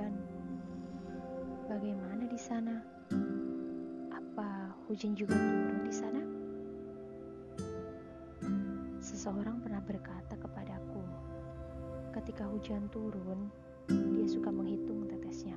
hujan. Bagaimana di sana? Apa hujan juga turun di sana? Seseorang pernah berkata kepadaku, ketika hujan turun, dia suka menghitung tetesnya.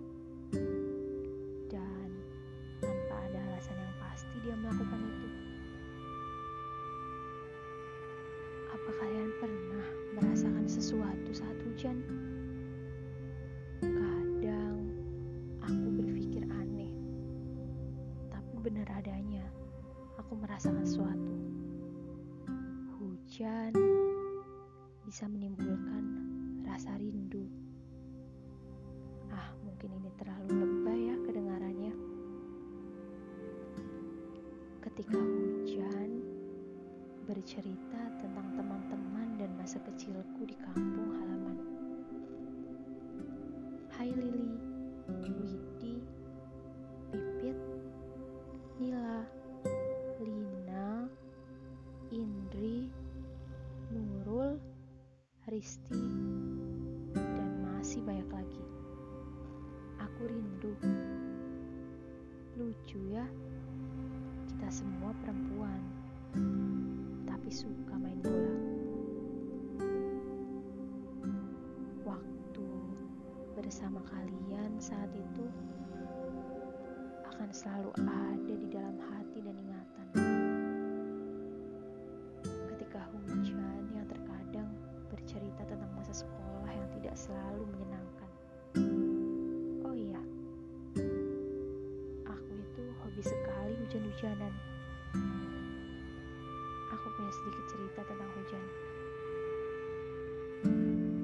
Hujan bisa menimbulkan rasa rindu. Ah, mungkin ini terlalu lebay ya kedengarannya. Ketika hujan bercerita tentang teman-teman dan masa kecilku di kampung halaman. Hai Lili, Risti, dan masih banyak lagi. Aku rindu. Lucu ya, kita semua perempuan, tapi suka main bola. Waktu bersama kalian saat itu akan selalu ada di dalam hati dan ingatan. Hujan-hujanan. Aku punya sedikit cerita tentang hujan.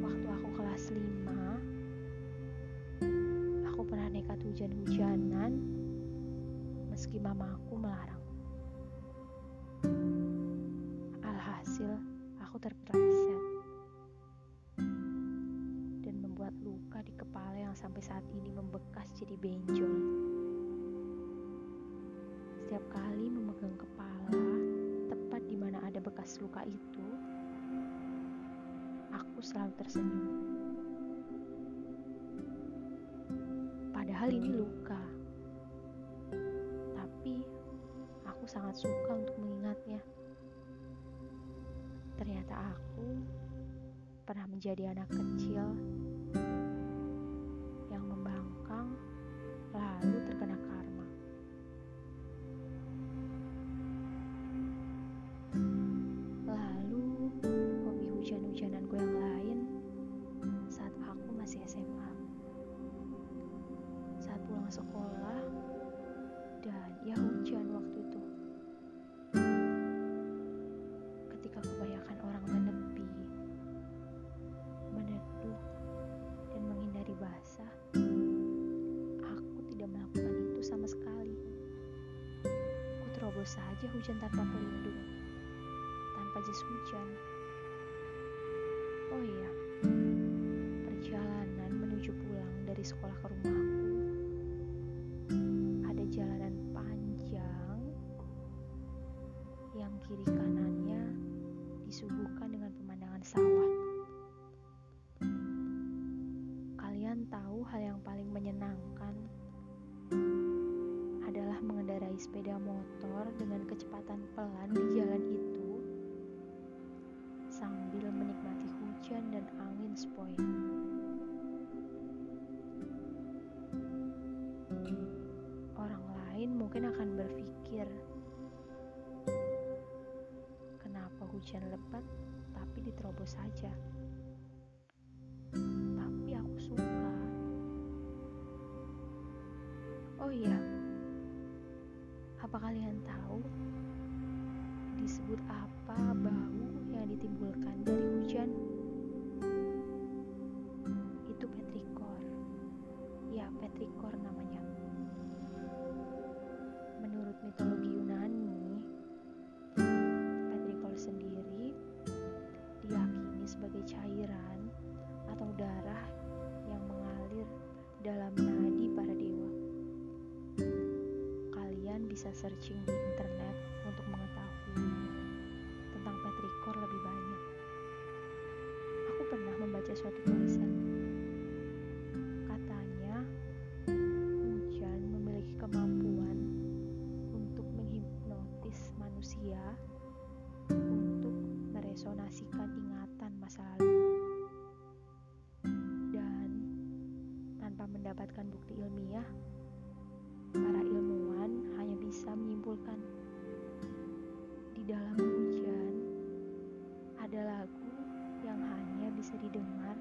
Waktu aku kelas 5, aku pernah nekat hujan-hujanan meski mamaku melarang. Alhasil, aku terpeleset dan membuat luka di kepala yang sampai saat ini membekas luka itu, aku selalu tersenyum. Padahal ini luka, tapi aku sangat suka untuk mengingatnya. Ternyata aku pernah menjadi anak kecil yang membangkang lalu terkena Terobos saja hujan tanpa pelindung, tanpa jas hujan. Oh iya, kecepatan pelan di jalan itu sambil menikmati hujan dan angin sepoi. Orang lain mungkin akan berpikir, kenapa hujan lebat tapi diterobos saja? Tapi aku suka. Oh iya, apa kalian tahu disebut apa bau yang ditimbulkan dari hujan? Itu petrikor. Ya, petrikor namanya. Menurut mitologi Yunani, petrikor sendiri diyakini sebagai cairan atau darah yang mengalir dalam bisa searching di internet untuk mengetahui tentang petrikor lebih banyak. Aku pernah membaca suatu tulisan. Katanya, hujan memiliki kemampuan untuk menghipnotis manusia untuk meresonasikan ingatan masa lalu. Dan tanpa mendapatkan bukti ilmiah, para ilmu bisa menyimpulkan di dalam hujan ada lagu yang hanya bisa didengar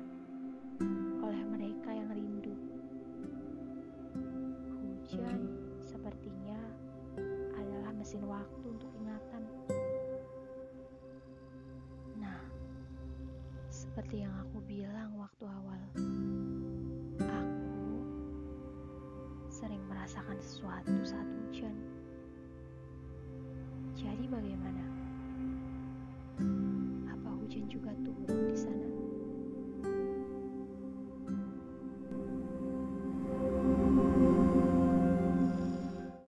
oleh mereka yang rindu. Hujan sepertinya adalah mesin waktu untuk ingatan. Nah, seperti yang aku bilang waktu awal, aku sering merasakan sesuatu saat hujan. Jadi bagaimana?